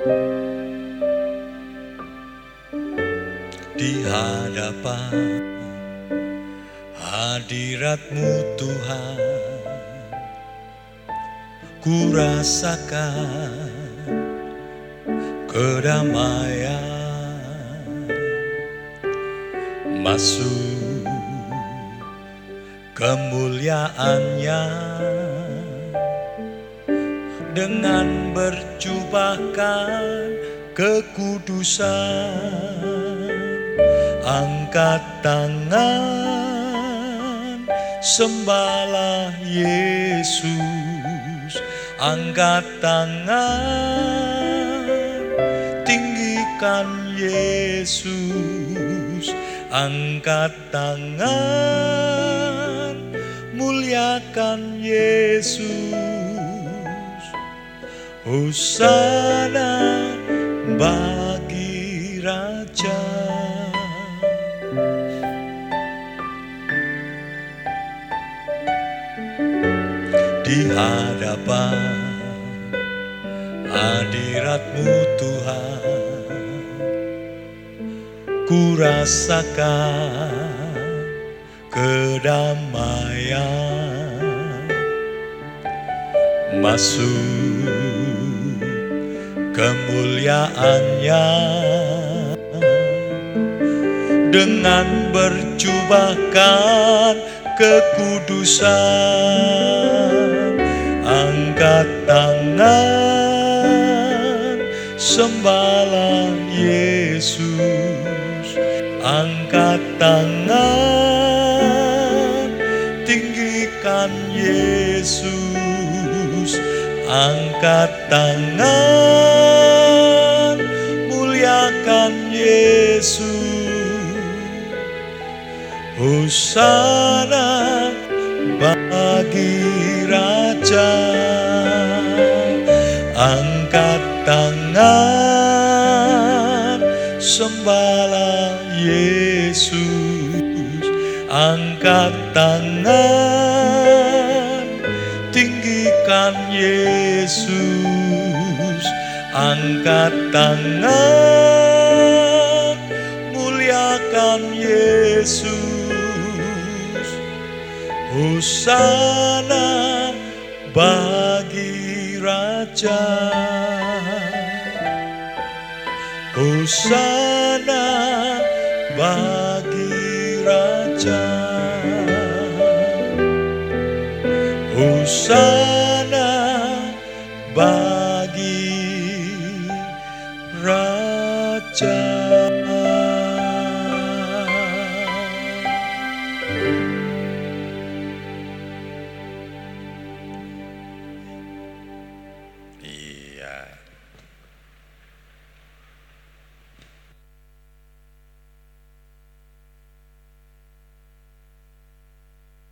Di hadapan hadiratmu Tuhan Ku rasakan kedamaian. Masuk kemuliaannya dengan berjubahkan kekudusan. Angkat tangan sembahlah Yesus. Angkat tangan tinggikan Yesus. Angkat tangan muliakan Yesus Hosana bagi Raja. Di hadapan hadiratmu Tuhan Ku rasakan kedamaian. Masuk kemuliaannya. Dengan berjubahkan kekudusan angkat tangan sembahlah Yesus. Angkat tangan tinggikan Yesus angkat tangan muliakan Yesus. Hosana bagi Raja. Angkat tangan sembahlah Yesus. Angkat tangan Yesus angkat tangan muliakan Yesus. Hosana bagi Raja. Hosana bagi Raja. Hosana bagi Raja. Iya